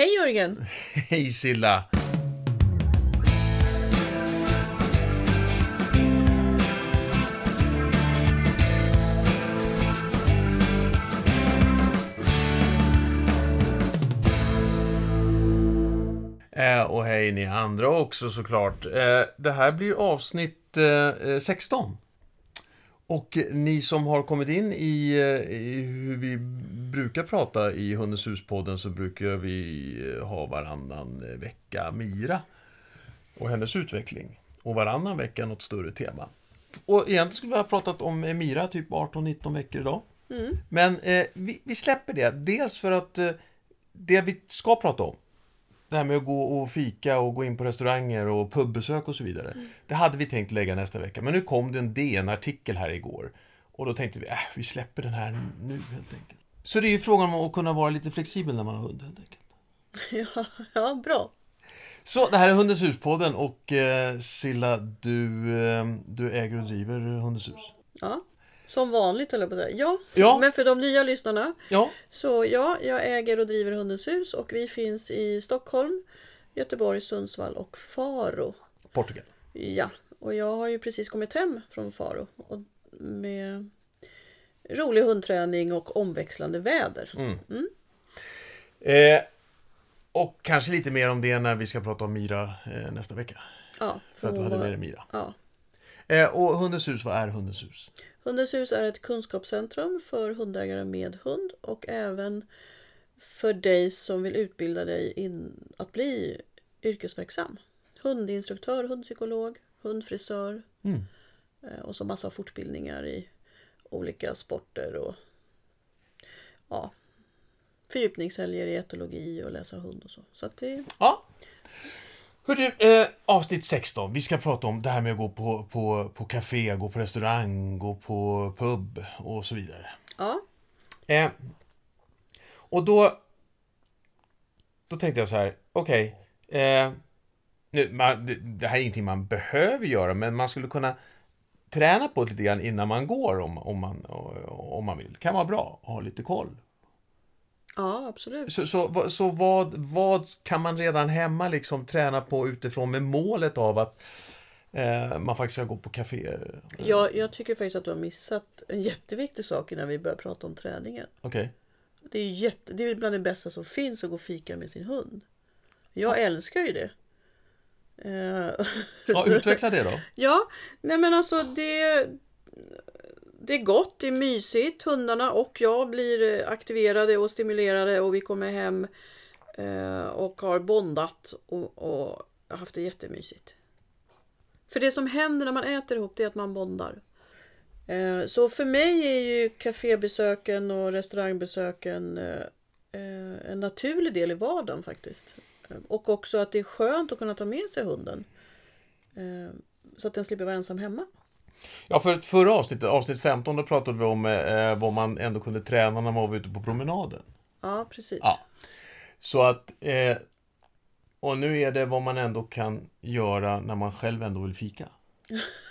Hej Jörgen! Hej Silla! Eh, och hej ni andra också såklart. Eh, det här blir avsnitt eh, 16. Och ni som har kommit in i, eh, i hur vi brukar prata i Hundens hus-podden så brukar vi eh, ha varannan eh, vecka Mira och hennes utveckling. Och varannan vecka något större tema. Och egentligen skulle vi ha pratat om Mira typ 18-19 veckor idag. Mm. Men eh, vi, vi, släpper det. Dels för att eh, det vi ska prata om det här med att gå och fika och gå in på restauranger och pubbesök och så vidare. Mm. Det hade vi tänkt lägga nästa vecka, men nu kom det en DN-artikel här igår. Och då tänkte vi, äh, vi släpper den här nu helt enkelt. Så det är ju frågan om att kunna vara lite flexibel när man har hund helt enkelt. Ja, ja bra. Så, det här är Hundens hus-podden och eh, Silla, du, eh, du äger och driver Hundens hus. Ja, som vanligt eller på att säga. Ja, ja, men för de nya lyssnarna. Ja. Så ja, jag äger och driver Hundens hus och vi finns i Stockholm, Göteborg, Sundsvall och Faro. Portugal. Ja, och jag har ju precis kommit hem från Faro och med rolig hundträning och omväxlande väder. Mm. Mm. Eh, och kanske lite mer om det när vi ska prata om Mira eh, nästa vecka. Ja, för, för att du hade med dig Mira. Ja. Eh, och Hundens hus, vad är Hundens hus? Hundens hus är ett kunskapscentrum för hundägare med hund och även för dig som vill utbilda dig in att bli yrkesverksam. Hundinstruktör, hundpsykolog, hundfrisör mm. Eh, och så massa fortbildningar i olika sporter och ja, fördjupningshelger i etologi och läsa hund och så. så att det... Ja. Hörru, eh, avsnitt 16. Vi ska prata om det här med att gå på, på, på café, gå på restaurang, gå på pub och så vidare. Ja. Eh, och då... Då tänkte jag så här, okej. Okay, eh, det, det här är ingenting man behöver göra, men man skulle kunna träna på det lite grann innan man går om, om, man, om man vill. Det kan vara bra att ha lite koll. Ja, absolut. Så, så, så vad, vad kan man redan hemma liksom träna på utifrån med målet av att eh, man faktiskt ska gå på kaféer? Jag, jag tycker faktiskt att du har missat en jätteviktig sak innan vi börjar prata om träningen. Okej. Okay. Det är, jätte, det är bland det bästa som finns att gå och fika med sin hund. Jag ja. älskar ju det. Eh, ja, utveckla det då. ja, nej men alltså det det är gott, det är mysigt. Hundarna och jag blir eh, aktiverade och stimulerade och vi kommer hem eh, och har bondat och, och haft det jättemysigt. För det som händer när man äter ihop det är att man bondar. Eh, så för mig är ju kafébesöken och restaurangbesöken eh, eh en naturlig del i vardagen faktiskt. Eh, och också att det är skönt att kunna ta med sig hunden. Så att den slipper vara ensam hemma. Ja, för förra avsnittet, avsnitt 15, då pratade vi om eh, vad man ändå kunde träna när man var ute på promenaden. Ja, precis. Ja. Så att... Eh, och nu är det vad man ändå kan göra när man själv ändå vill fika.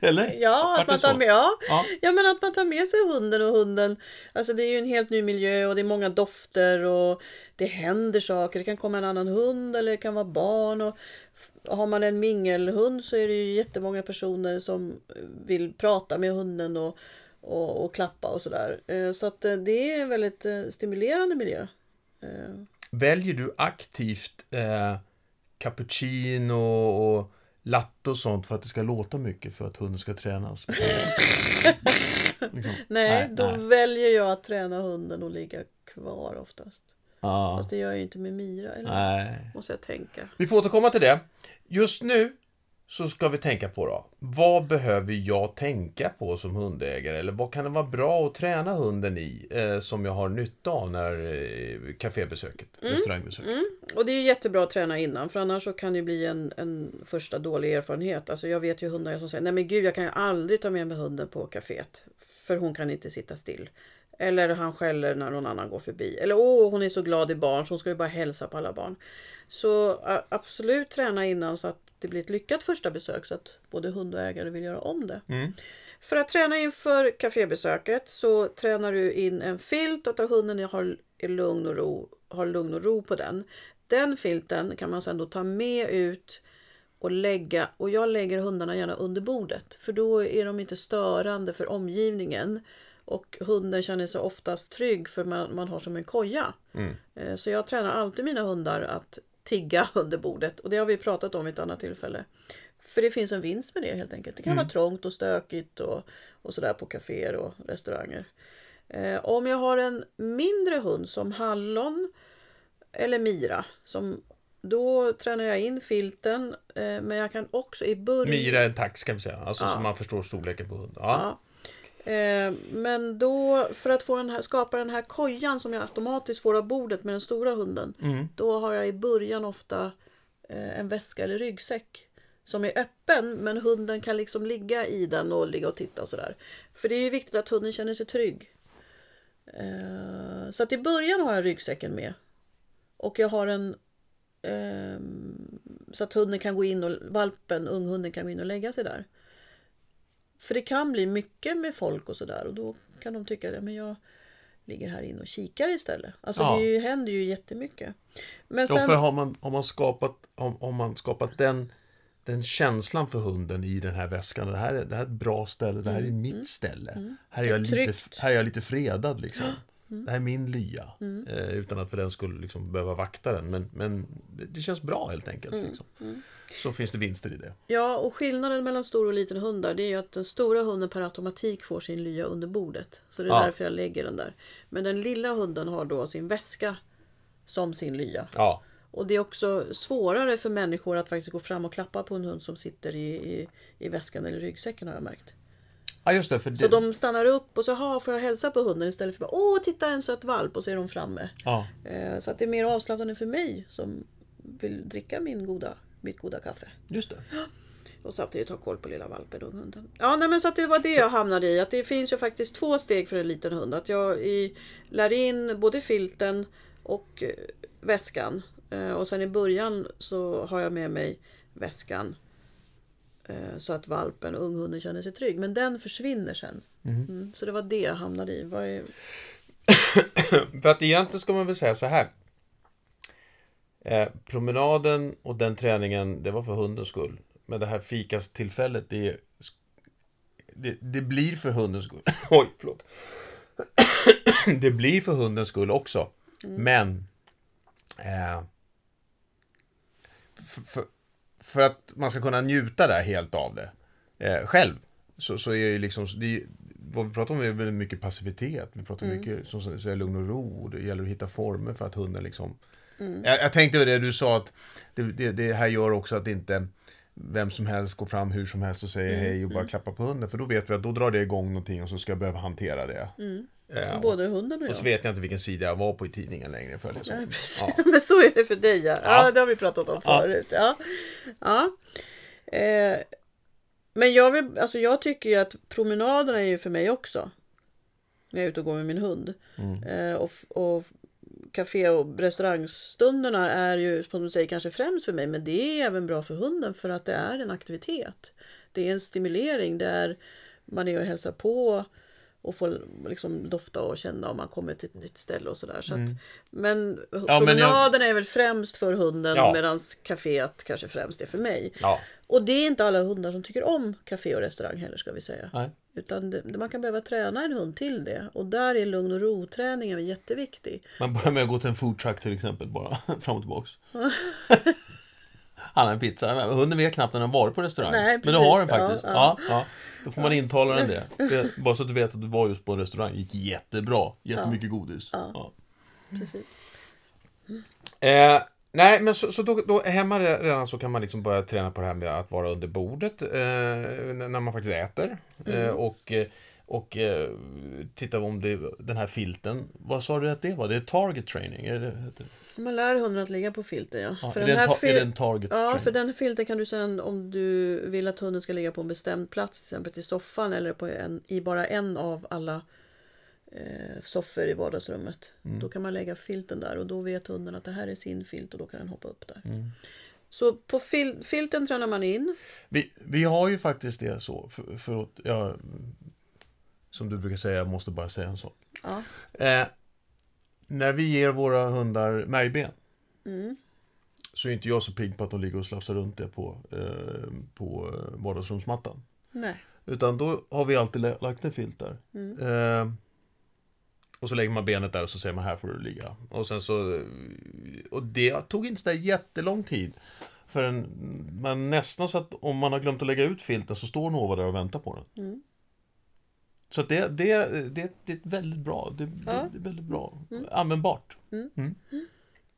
Eller? Ja, att man tar med, ja. ja. Ja. men att man tar med sig hunden och hunden. Alltså det är ju en helt ny miljö och det är många dofter och det händer saker. Det kan komma en annan hund eller det kan vara barn. Och har man en mingelhund så är det ju jättemånga personer som vill prata med hunden och, och, och klappa och sådär. Eh, så att eh, det är en väldigt eh, stimulerande miljö. Väljer du aktivt eh, cappuccino och latte och sånt för att det ska låta mycket för att hunden ska tränas? liksom. nej, nej, då nej. väljer jag att träna hunden och ligga kvar oftast. Ja. Fast det gör jag ju inte med Mira. Eller? Nej. Måste jag tänka. Vi får återkomma till det. Just nu så ska vi tänka på då. Vad behöver jag tänka på som hundägare? Eller vad kan det vara bra att träna hunden i eh, som jag har nytta av när eh, kafébesöket, mm. restaurangbesöket? Mm. Och det är jättebra att träna innan för annars så kan det bli en, en första dålig erfarenhet. Alltså jag vet ju hundar som säger nej men gud jag kan ju aldrig ta med mig hunden på kaféet. För hon kan inte sitta still. Eller han skäller när någon annan går förbi. Eller åh, hon är så glad i barn så hon ska ju bara hälsa på alla barn. Så absolut träna innan så att det blir ett lyckat första besök så att både hund och ägare vill göra om det. Mm. För att träna inför kafébesöket så tränar du in en filt och tar hunden har i lugn och ro har lugn och ro på den. Den filten kan man sedan då ta med ut och lägga och jag lägger hundarna gärna under bordet för då är de inte störande för omgivningen. Och hunden känner sig oftast trygg för man, man har som en koja. Eh, Så jag tränar alltid mina hundar att tigga under bordet och det har vi pratat om vid ett annat tillfälle. För det finns en vinst med det helt enkelt. Det kan vara trångt och stökigt och, och sådär på kaféer och restauranger. Eh, om jag har en mindre hund som hallon eller mira, som, då tränar jag in filten. Eh, men jag kan också i början... Mira är en tax kan vi säga, alltså så man förstår storleken på hund. Ja. Ja. Eh, men då, för att få den här, skapa den här kojan som jag automatiskt får av bordet med den stora hunden. Då har jag i början ofta eh, en väska eller ryggsäck. Som är öppen men hunden kan liksom ligga i den och ligga och titta och sådär. För det är ju viktigt att hunden känner sig trygg. Eh, så att i början har jag ryggsäcken med. Och jag har en så att hunden kan gå in och valpen, unghunden kan gå in och lägga sig där. För det kan bli mycket med folk och sådär och då kan de tycka att jag ligger här inne och kikar istället. Alltså Ja. det ju, händer ju jättemycket. Men Ja, sen, för har man, har man skapat, har, har man skapat den, den känslan för hunden i den här väskan. Det här, är, det här är ett bra ställe, det här är mitt ställe. Här, är jag lite, här är jag lite fredad liksom. Det här är min lya. Eh, utan att för den skulle liksom behöva vakta den. Men, men det, det känns bra helt enkelt. Liksom. Så finns det vinster i det. ja, och skillnaden mellan stor och liten hundar det är ju att den stora hunden per automatik får sin lya under bordet. Så det är Ja. därför jag lägger den där. Men den lilla hunden har då sin väska som sin lya. Ja, Och det är också svårare för människor att faktiskt gå fram och klappa på en hund som sitter i, i, i väskan eller ryggsäcken har jag märkt. Ja just det. För det Så de stannar upp och så "Ha, får jag hälsa på hunden istället för bara åh titta en söt valp och så är de framme. ja. Eh, Så att det är mer avslappnande för mig som vill dricka min goda, mitt goda kaffe. Just det. Och samtidigt ha koll på lilla valpen och hunden. Ja, nej, men så att det var det jag hamnade i. Att det finns ju faktiskt två steg för en liten hund. Att jag i, lär in både filten och eh, väskan. Eh, och sen i början så har jag med mig väskan. Eh, så att valpen och unghunden känner sig trygg. Men den försvinner sen. Mm, så det var det jag hamnade i. Vad är, För att egentligen ska man väl säga så här. Eh, promenaden och den träningen, det var för hundens skull. Men det här fikastillfället, det, det, det blir för hundens skull. Oj, förlåt. det blir för hundens skull också. Men... Eh, för, för, för att man ska kunna njuta där helt av det eh, själv. Så, så är det liksom, det, vad vi pratar om är väldigt mycket passivitet. Vi pratar mycket som du säger, lugn och ro. Och Det gäller att hitta former för att hunden liksom... Jag, jag tänkte på det du sa att det, det, det här gör också att inte vem som helst går fram hur som helst och säger hej och bara klappar på hunden. För då vet vi att då drar det igång någonting och så ska jag behöva hantera det. Eh, både hunden och och så jag. vet jag inte vilken sida jag var på i tidningen längre. För liksom. Nej. Ja. Men så är det för dig ja. ja. Ja. det har vi pratat om förut. Ja. Ja. Eh, men jag, vill, alltså jag tycker ju att promenaderna är ju för mig också. När jag är ute och går med min hund. Eh, och, och café och restaurangstunderna är ju som du säger kanske främst för mig. Men det är även bra för hunden för att det är en aktivitet. Det är en stimulering. Det är, man är och hälsar på och får liksom dofta och känna om man kommer till ett nytt ställe och sådär. Så att, men men jag- promenaden är väl främst för hunden Ja. medan kaféet kanske främst är för mig. Ja. Och det är inte alla hundar som tycker om café och restaurang heller ska vi säga. Nej. Utan det, man kan behöva träna en hund till det. Och där är lugn och ro-träningen jätteviktig. Man börjar med att gå till en foodtruck till exempel bara, fram och tillbaks. Han har en pizza. Hunden vet knappt när den varit på restaurang. Nej, Men det har den. Ja, faktiskt. Ja, ja. ja, Då får man intala den det. det. Bara så att du vet att du var just på en restaurang. gick jättebra. Jättemycket godis. Ja. Precis. Eh, nej, men så, så då, då hemma redan så kan man liksom börja träna på det här med att vara under bordet eh, när man faktiskt äter. Eh, och eh, och eh, titta om det, den här filten. Vad sa du att det var? Det är target training? Är det, det? Man lär hunden att ligga på filten ja. Ja, för är, den här ta, är det en target Ja, training? för den filten kan du sen om du vill att hunden ska ligga på en bestämd plats, till exempel till soffan eller på en, i bara en av alla eh, soffor i vardagsrummet. Mm. Då kan man lägga filten där och då vet hunden att det här är sin filt och då kan den hoppa upp där. Mm. Så på fil- filten tränar man in. Vi, vi har ju faktiskt det så. För, för att, ja, som du brukar säga, jag måste bara säga en sak. Ja. Eh, när vi ger våra hundar märgben Mm. så är inte jag så pigg på att de ligger och slafsar runt det på, eh, på vardagsrumsmattan. Nej. Utan då har vi alltid lagt en filt där. Mm. Eh, och så lägger man benet där och så säger man här får du ligga. Och sen så... Och det tog inte så där jättelång tid. Förrän man nästan så att om man har glömt att lägga ut filten så står Nova där och väntar på den. Mm. Så det, det, det, det är väldigt bra. Det, Ja. det är väldigt bra. Användbart.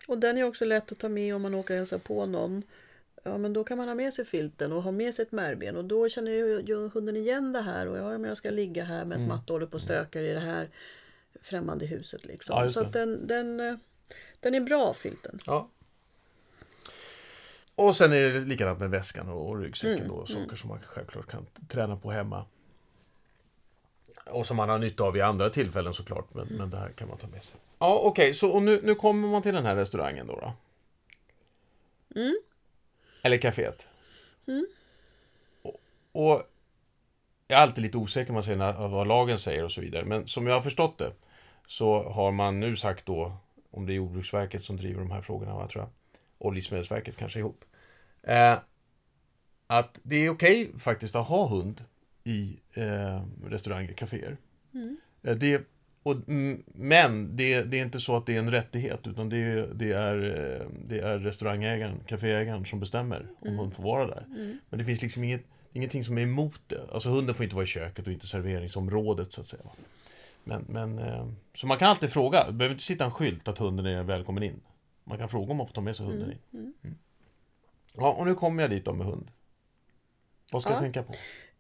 Och den är också lätt att ta med om man åker och hälsar på någon. Ja, men då kan man ha med sig filten och ha med sig ett märgben och då känner ju, hunden igen det här och ja, men jag ska ligga här medan Mm. matte håller på och stökar i det här främmande huset liksom. Ja, Så den, den, eh, den är bra filten. Ja. Och sen är det likadant med väskan och, ryggsäcken Mm, då. Saker som man självklart kan träna på hemma. Och som man har nytta av i andra tillfällen såklart. Men, men det här kan man ta med sig. Ja, okej. så och nu, nu kommer man till den här restaurangen då. då. Mm. Eller kaféet. Och, och jag är alltid lite osäker man säger när, vad lagen säger och så vidare. Men som jag har förstått det så har man nu sagt då, om det är Jordbruksverket som driver de här frågorna, va, tror jag, och Livsmedelsverket kanske ihop, eh, att det är okej faktiskt att ha hund i eh, restauranger, kaféer. Eh, det, och, mm, men det, det är inte så att det är en rättighet, utan det, är- det, är, eh, det är restaurangägaren, kaféägaren som bestämmer om hund får vara där. Men det finns liksom inget, ingenting som är emot det. Alltså hunden får inte vara i köket och inte serveringsområdet så att säga. Men, men, eh, så man kan alltid fråga, det behöver inte sitta en skylt att hunden är välkommen in. Man kan fråga om man får ta med sig hunden in. Mm. Ja, och nu kommer jag dit då med hund. Vad ska Ja. jag tänka på?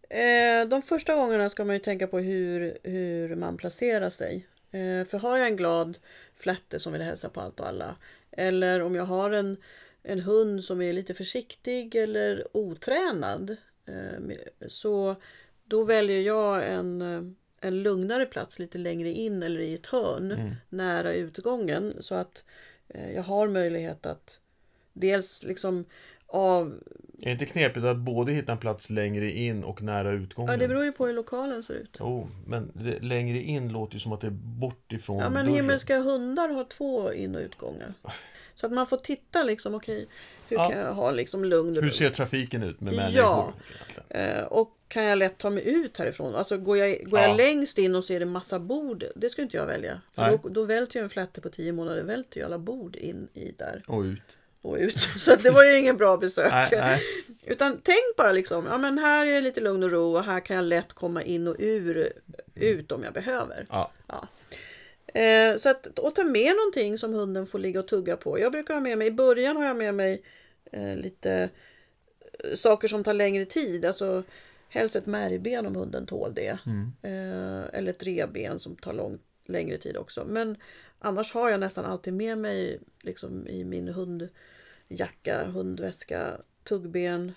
Eh, de första gångerna ska man ju tänka på hur, hur man placerar sig. Eh, för har jag en glad flätte som vill hälsa på allt och alla. Eller om jag har en, en hund som är lite försiktig eller otränad. Eh, så då väljer jag en, eh, en lugnare plats lite längre in eller i ett hörn nära utgången. Så att eh, jag har möjlighet att dels liksom av Är det inte knepigt att både hitta en plats längre in och nära utgången? Ja, det beror ju på hur lokalen ser ut. Jo, men det, längre in låter ju som att det är bort ifrån Ja, men dörren. himmelska hundar har två in och utgångar. Så att man får titta liksom, okej, hur Ja. kan jag ha liksom lugn och Hur ser trafiken ut med Ja. människor? egentligen? Eh, och kan jag lätt ta mig ut härifrån? Alltså går jag, går Ja. jag längst in och ser det massa bord, det ska inte jag välja. För Nej. då, då välter ju en flätte på tio månader, välter ju alla bord in i där Och ut. Och ut. Så det var ju ingen bra besök. Nej, nej. Utan tänk bara liksom, ja men här är det lite lugn och ro och här kan jag lätt komma in och ur, ut om jag behöver. Ja. Eh, så att, och ta med någonting som hunden får ligga och tugga på. Jag brukar ha med mig, i början har jag med mig eh, lite eh, saker som tar längre tid. Alltså helst ett märgben om hunden tål det. Eh, eller ett revben som tar lång, längre tid också. Men annars har jag nästan alltid med mig liksom, i min hundjacka, hundväska, tuggben,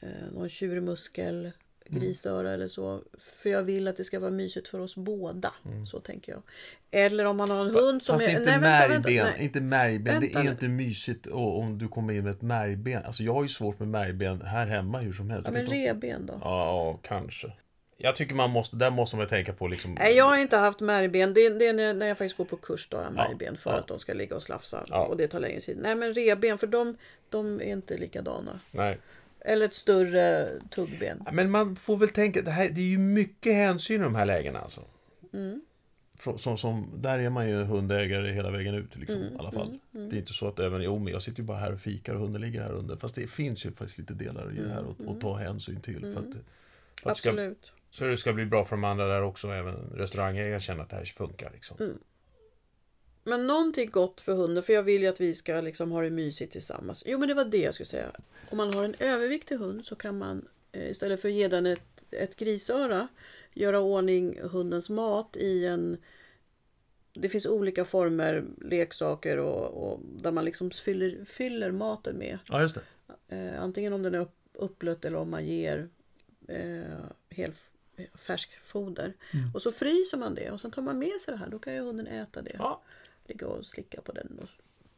eh, någon tjurmuskel, grisöra eller så. För jag vill att det ska vara mysigt för oss båda. Så tänker jag. Eller om man har en hund som Fast är... inte nej, vänta, vänta, märgben. nej. Inte märgben. Det är inte mysigt om du kommer in med ett märgben. Alltså jag har ju svårt med märgben här hemma hur som helst. Ja, men revben då? Ja, kanske. Jag tycker man måste, där måste man tänka på liksom... Nej, jag har inte haft märgben. Det, det är när jag faktiskt går på kurs då har jag Ja, märgben för ja. att de ska ligga och slafsa. Ja. Och det tar längre tid. Nej, men revben, för de, de är inte likadana. Nej. Eller ett större tuggben. Men man får väl tänka, det, här, det är ju mycket hänsyn i de här lägena alltså. Mm. Som, som, där är man ju hundägare hela vägen ut liksom, Mm, i alla fall. Det är inte så att även, jo men jag sitter ju bara här och fikar och hunden ligger här under. Fast det finns ju faktiskt lite delar i det här att, att ta hänsyn till. För att, för att det ska, Mm, Absolut. Så det ska bli bra för de andra där också, även restaurangägare känner att det här funkar liksom. Mm. Men någonting gott för hunden, för jag vill ju att vi ska liksom ha det mysigt tillsammans. Jo, men det var det jag skulle säga. Om man har en överviktig hund så kan man eh, istället för att ge den ett, ett grisöra göra ordning hundens mat i en... Det finns olika former, leksaker och, och där man liksom fyller, fyller maten med. Ja, just det. Eh, antingen om den är upp, upplött eller om man ger eh, hel färskfoder. Och så fryser man det och sen tar man med sig det här. Då kan ju hunden äta det. Ja, Ligga och slicka på den och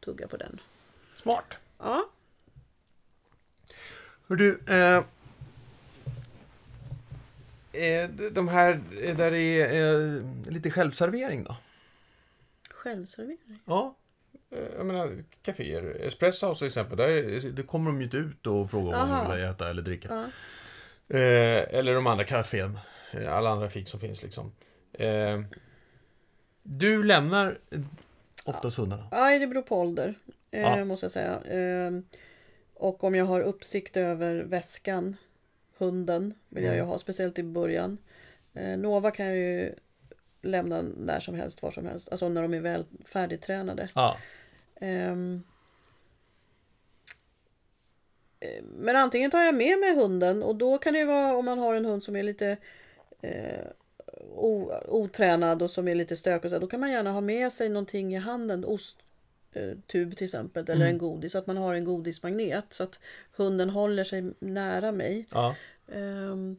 tugga på den. smart. Ja, Hör du, eh, eh, de här eh, där det är eh, lite självservering då? Självservering? Ja. Eh, Jag menar, kaféer. Espresso House till exempel, där, det kommer de ju inte ut och frågar om de vill äta eller dricka. Ja. Eh, eller de andra kafén. Eh, Alla andra fik som finns liksom. Eh, du lämnar eh, oftast hundarna. Nej, det beror på ålder. Eh, Ja. Måste jag säga. Och om jag har uppsikt över väskan, hunden, vill jag ju Mm. ha. Speciellt i början. Nova kan jag ju lämna när som helst, var som helst. Alltså när de är väl färdigtränade. Ja. Eh, Men antingen tar jag med mig hunden och då kan det ju vara om man har en hund som är lite eh, otränad och som är lite stökig. och så, Då kan man gärna ha med sig någonting i handen. Osttub eh, till exempel eller en godis. Så att man har en godismagnet. Så att hunden håller sig nära mig. ja. Ehm,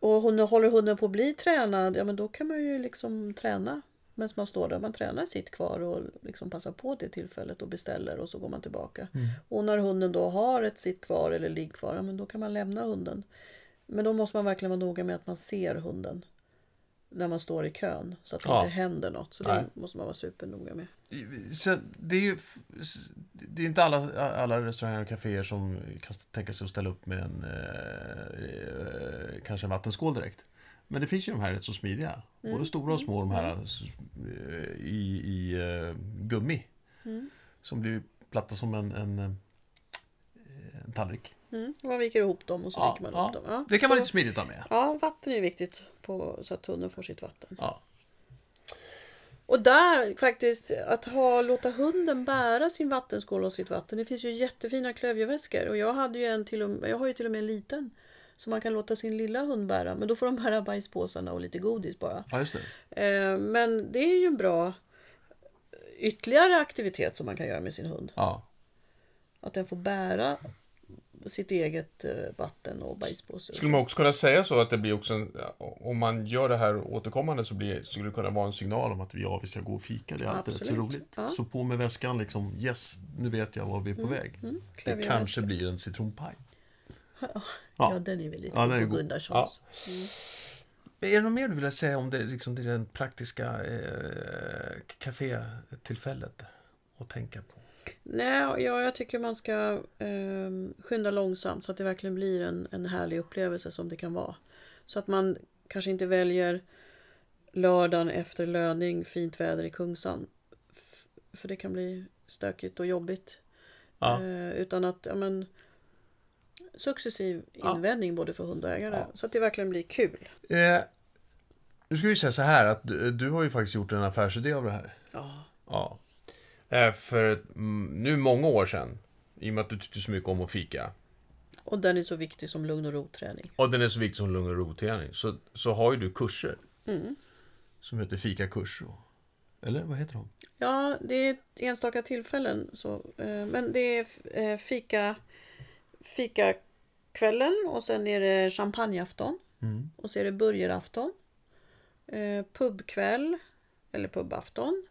och hon, håller hunden på att bli tränad, ja men då kan man ju liksom träna medan man står där. Man tränar sitt kvar och liksom passar på det tillfället och beställer och så går man tillbaka. Och när hunden då har ett sitt kvar eller ligg kvar, ja men då kan man lämna hunden. Men då måste man verkligen vara noga med att man ser hunden när man står i kön så att det Ja. inte händer något. Så Nej. det måste man vara supernoga med. Så det är ju det är inte alla, alla restauranger och kaféer som kan tänka sig att ställa upp med en eh, kanske en vattenskål direkt. Men det finns ju de här rätt så smidiga. Både stora och små de här eh, i, i eh, gummi. Som blir platta som en, en, eh, en tallrik. Mm. Man viker ihop dem och så Ja, viker man ja. ihop dem. Ja, Det kan vara så- lite smidigt att ha med. Ja, vatten är viktigt på, så att hunden får sitt vatten. Ja. Och där faktiskt, att ha, låta hunden bära sin vattenskål och sitt vatten. Det finns ju jättefina klövjeväskor. Och jag, hade ju en till och med, jag har ju till och med en liten. Som man kan låta sin lilla hund bära. Men då får de bära bajspåsarna och lite godis bara. ja, just det. Eh, men det är ju en bra ytterligare aktivitet som man kan göra med sin hund. Ja. Att den får bära sitt eget eh, vatten och bajspåse. Skulle man också kunna säga så att det blir också en, om man gör det här återkommande så blir, skulle det kunna vara en signal om att vi, ja, vi ska gå och fika. Det är alltid rätt så roligt. Ja. Så på med väskan liksom, yes, nu vet jag var vi är på väg. Det Klövjeväska. kanske blir en citronpaj. Ja, Ja. den är väl lite Ja, god den är på god. Gunnarssons. Är det något mer du vill säga om det, liksom, det den praktiska eh, kafétillfället att tänka på? Nej, ja, jag tycker man ska eh, skynda långsamt så att det verkligen blir en, en härlig upplevelse som det kan vara. Så att man kanske inte väljer lördagen efter löning, fint väder i Kungsan. F- för det kan bli stökigt och jobbigt. Ja. Eh, utan att, ja men successiv Ja. invändning både för hund och ägare. Ja. Så att det verkligen blir kul. Eh, nu ska vi säga så här att du, du har ju faktiskt gjort en affärsidé av det här. Ja. Ja. Eh, för mm, nu många år sedan, i och med att du tyckte så mycket om att fika, Och den är så viktig som lugn och ro-träning. och den är så viktig som lugn och ro-träning, så, så har ju du kurser. Mm. Som heter fikakurs. Eller vad heter de? Ja, det är enstaka tillfällen. Så, eh, men det är eh, fika, fika kvällen och sen är det champagneafton. Mm. Och så är det burgerafton. Eh, pubkväll, eller pubafton.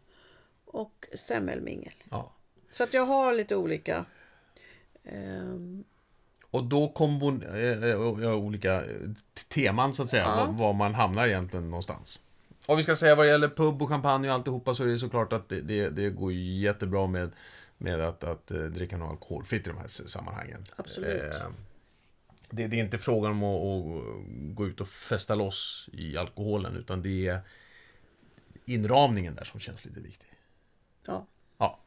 Och semmelmingel. Ja. Så att jag har lite olika. ehm, Och då kombon... Eh, eh, ja, olika eh, teman så att säga, Ja. var, man hamnar egentligen någonstans. Och vi ska säga vad det gäller pub och champagne och alltihopa så är det såklart att det, det, det går jättebra med, med att, att eh, dricka något alkoholfritt i de här sammanhangen. Absolut. Eh, det, det är inte frågan om att, att gå ut och festa loss i alkoholen utan det är inramningen där som känns lite viktig. ja. Ja.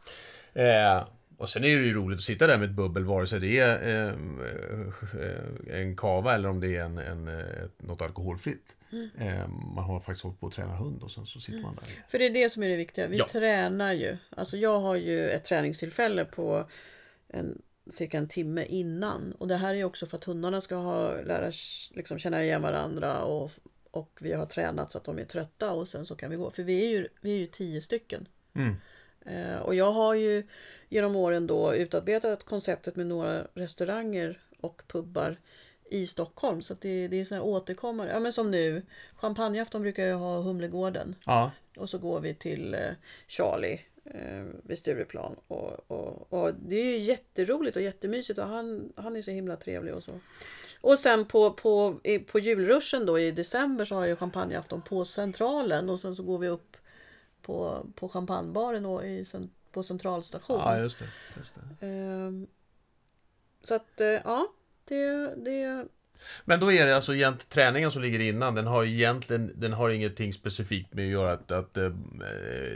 Eh, och sen är det ju roligt att sitta där med ett bubbel, vare sig det är eh, eh, en kava eller om det är en, en, eh, något alkoholfritt. Eh, man har faktiskt hållit på att träna hund och sen så sitter man där. För det är det som är det viktiga. Vi Ja. tränar ju. Alltså jag har ju ett träningstillfälle på en, cirka en timme innan. Och det här är också för att hundarna ska ha, lära liksom, känna igen varandra och, och vi har tränat så att de är trötta och sen så kan vi gå. För vi är ju, vi är ju tio stycken. Mm. Eh, och jag har ju genom åren då utarbetat konceptet med några restauranger och pubbar i Stockholm. Så det, det är sådana här återkommande. Ja men som nu, champagneafton brukar jag ha Humlegården. Ja, Och så går vi till eh, Charlie eh, vid Stureplan. Och, och, och det är ju jätteroligt och jättemysigt och han, han är så himla trevlig och så. Och sen på, på, på julruschen då i december så har jag champagneafton på Centralen och sen så går vi upp på, på champagnebaren och i, på centralstation. Ja, just det. Just det. Ehm, så att, eh, ja, det, det... Men då är det alltså egent träningen som ligger innan, den har egentligen, den har ingenting specifikt med att göra att, att eh,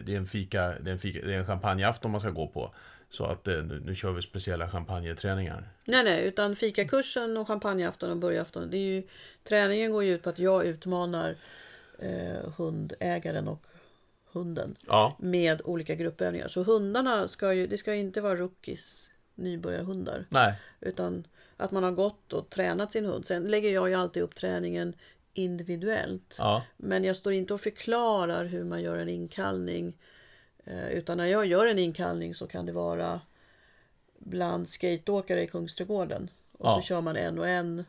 det är en fika, det är en, fika, det är en champagneafton man ska gå på. Så att eh, nu, kör vi speciella champagneträningar. Nej, nej, utan fikakursen och champagneafton och burgarafton. Det är ju, träningen går ju ut på att jag utmanar eh, hundägaren och hunden Ja, med olika gruppövningar. Så hundarna ska ju, det ska ju inte vara rookies, nybörjarhundar. nej. Utan att man har gått och tränat sin hund. Sen lägger jag ju alltid upp träningen individuellt. Ja, Men jag står inte och förklarar hur man gör en inkallning. Eh, Utan när jag gör en inkallning så kan det vara bland skateåkare i Kungsträdgården. Och Ja. så kör man en och en.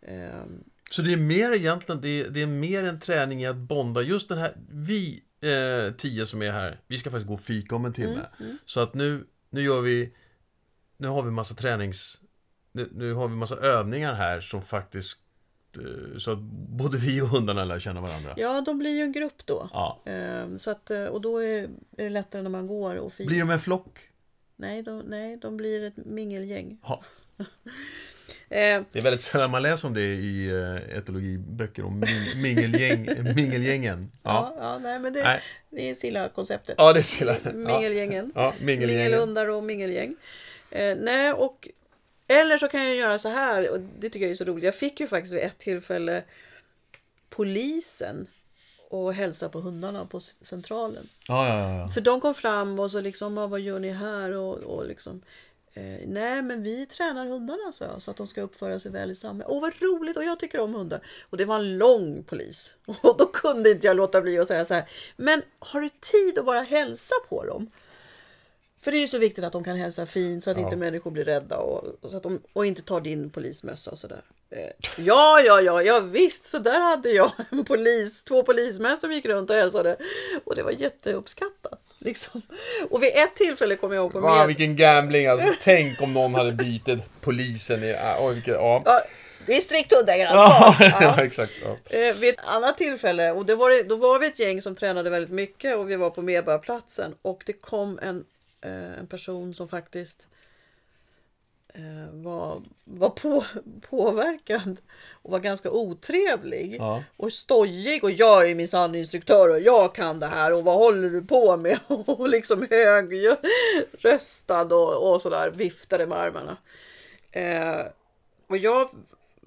Eh, Så det är mer egentligen, det är, det är mer en träning i att bonda. Just den här, vi eh, tio som är här, vi ska faktiskt gå och fika om en timme. Så att nu, nu gör vi, nu har vi massa tränings, nu, har vi massa övningar här som faktiskt, eh, så att både vi och hundarna lär känna varandra. Ja, de blir ju en grupp då. Ja. Eh, Så att, eh, och då är det lättare när man går och fikar. Blir de en flock? Nej, de, nej, de blir ett mingelgäng. Ja. Eh, Det är väldigt sällan man läser om det i eh, etologiböcker om min, mingelgäng, mingelgängen. ja. Ja. Ja, nej, men det, Nej. det är Silla-konceptet. ja, det är Silla. Mingelgängen. ja mingelgängen. Mingelhundar och mingelgäng. Nej, och eller så kan jag göra så här, och det tycker jag är så roligt. Jag fick ju faktiskt vid ett tillfälle polisen och hälsa på hundarna på centralen. Ja, ja, ja. För de kom fram och så liksom, "Ah, vad gör ni här? Och, och liksom, eh, nej men vi tränar hundarna så, jag, så att de ska uppföra sig väl i samhället. Åh vad roligt och jag tycker om hundar. Och det var en lång polis. Och då kunde inte jag låta bli att säga så här, men har du tid att bara hälsa på dem? För det är ju så viktigt att de kan hälsa fint så att inte människor blir rädda och, så att de, och inte tar din polismössa och sådär. Eh, ja, ja, ja, ja visst, så där hade jag en polis, två polismän som gick runt och hälsade. Och det var jätteuppskattat. Liksom. Och vid ett tillfälle kommer jag ihåg på med... vilken gambling alltså. Tänk om någon hade bitit polisen i... Oj, vilket... Ja. Ja, det är strikt Ja, hundägaransvar. Ja. ja, exakt. Ja. Eh, vid ett annat tillfälle, och det var, då var vi ett gäng som tränade väldigt mycket och vi var på Medborgarplatsen och det kom en, en person som faktiskt eh, var, var på, påverkad och var ganska otrevlig Ja. och stojig och jag är minsann instruktör och jag kan det här och vad håller du på med? Och liksom högröstad och, och sådär viftade med armarna. Eh, och jag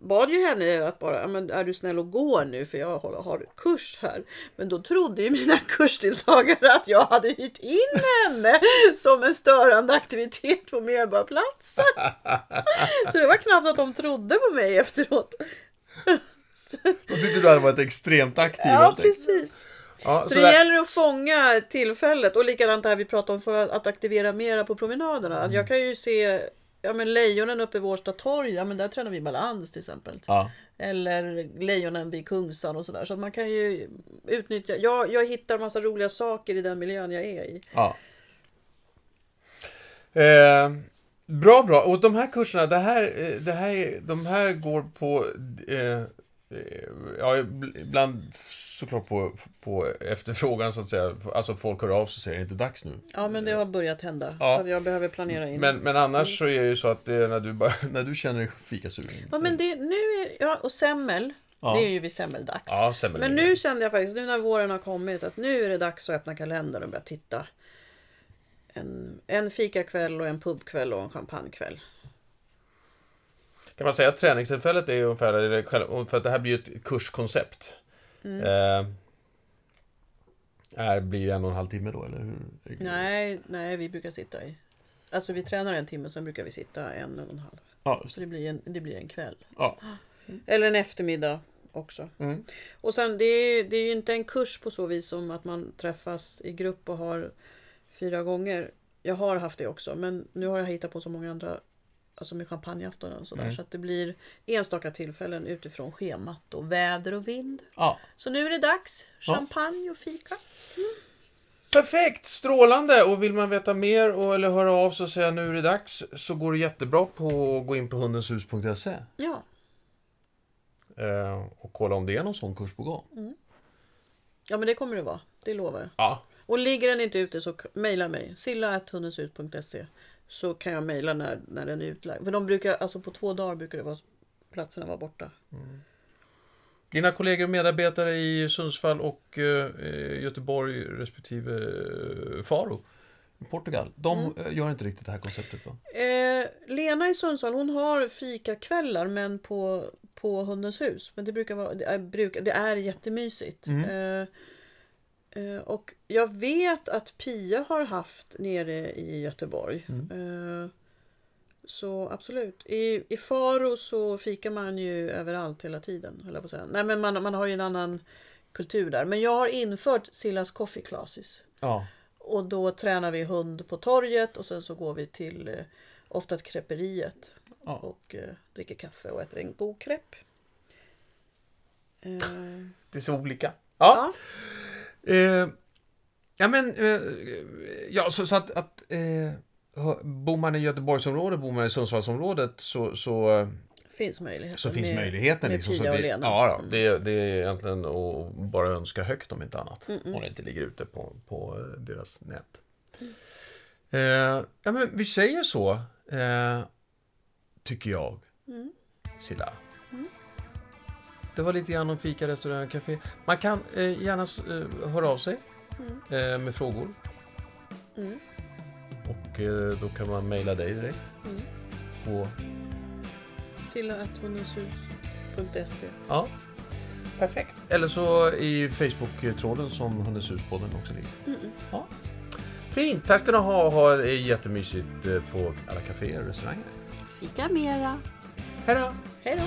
bad ju henne att bara, "Ja, men är du snäll och gå nu för jag har, kurs här. Men då trodde ju mina kursdeltagare att jag hade hyrt in henne som en störande aktivitet på Medborgarplatsen. Så det var knappt att de trodde på mig efteråt. Då tyckte du hade varit extremt aktiv. Ja, precis. Ja, Så så det där- gäller att fånga tillfället och likadant det här vi pratade om för att aktivera mera på promenaderna. Att jag kan ju se ja, men lejonen uppe vid Årsta torg, ja, men där tränar vi balans till exempel. Ja. Eller lejonen vid Kungsan och sådär. Så att man kan ju utnyttja. Jag, jag hittar massa roliga saker i den miljön jag är i. Ja. Eh, bra, bra. Och de här kurserna, det här, eh, det här, är- de här går på... Eh, ja, ibland såklart på, på efterfrågan så att säga. Alltså folk hör av sig och säger, är det inte dags nu? Ja men det har börjat hända. Ja. Så jag behöver planera in. Men, men annars så är det ju så att det är när du, bara, när du känner dig fikasugen. Ja men det, nu är, ja, och semmel. Ja. Det är ju vid semmeldags. Ja, semmel. Men nu kände jag faktiskt, nu när våren har kommit, att nu är det dags att öppna kalendern och börja titta. En, en fikakväll och en pubkväll och en champagnekväll. Kan man säga att träningstillfället är ungefär, för att det här blir ju ett kurskoncept. Mm. Eh, är, blir det en och en halv timme då, eller hur? Nej, nej, vi brukar sitta i. Alltså vi tränar en timme, sen brukar vi sitta en och en halv. Ja, Så det. blir en, det blir en kväll. Ja. Eller en eftermiddag också. Mm. Och sen det är, det är ju inte en kurs på så vis som att man träffas i grupp och har fyra gånger. Jag har haft det också men nu har jag hittat på så många andra Alltså med champagneafton och sådär. Mm. Så att det blir enstaka tillfällen utifrån schemat och väder och vind. ja. Så nu är det dags. Ja. Champagne och fika. Perfekt, strålande! Och vill man veta mer och, eller höra av sig och säga nu är det dags så går det jättebra på att gå in på hundenshus.se Ja. eh, och kolla om det är någon sån kurs på gång. ja men det kommer det vara. Det lovar jag. Ja, Och ligger den inte ute så mejla mig. silla.hundensut.se Så kan jag mejla när, när den är utlagd. För de brukar, alltså på två dagar brukar det vara, platserna vara borta. Dina kollegor och medarbetare i Sundsvall och eh, Göteborg respektive eh, Faro i Portugal, de Mm. eh, gör inte riktigt det här konceptet va? Eh, Lena i Sundsvall hon har fikakvällar men på, på Hundens hus. Men det brukar vara, det är, brukar, det är jättemysigt. Eh, eh, och jag vet att Pia har haft nere i Göteborg. Eh, så absolut. I, I Faro så fikar man ju överallt hela tiden. höll jag på att säga. Nej men man, man har ju en annan kultur där. Men jag har infört Sillas Coffee Classes. Ja. Och då tränar vi hund på torget och sen så går vi till eh, ofta till creperiet. Ja. Och eh, dricker kaffe och äter en god crepe. Eh, Det är så olika. Ja. ja. Eh, ja men, eh, ja så, så att, att eh, bor man i Göteborgsområdet, bor man i Sundsvallsområdet så, så, Finns möjligheten. så finns med- möjligheten. med Liksom, Pia så och det, Lena. ja, ja, det, det är egentligen att bara önska högt om inte annat. Mm, Om det inte ligger ute på, på eh, deras nät. Mm. Eh, ja men vi säger så, eh, tycker jag. Mm. Silla. Det var lite grann om fika, restaurang, café. Man kan eh, gärna eh, höra av sig eh, med frågor. Mm. Och eh, då kan man mejla dig direkt. Mm. På, Silla.hundeshus.se ja, perfekt. Eller så i Facebook-tråden som Hundens hus-podden också ligger. Mm. Ja. Fint, tack ska ni ha. Ha det jättemysigt eh, på alla kaféer och restauranger. Fika mera. Hej då! Hej då!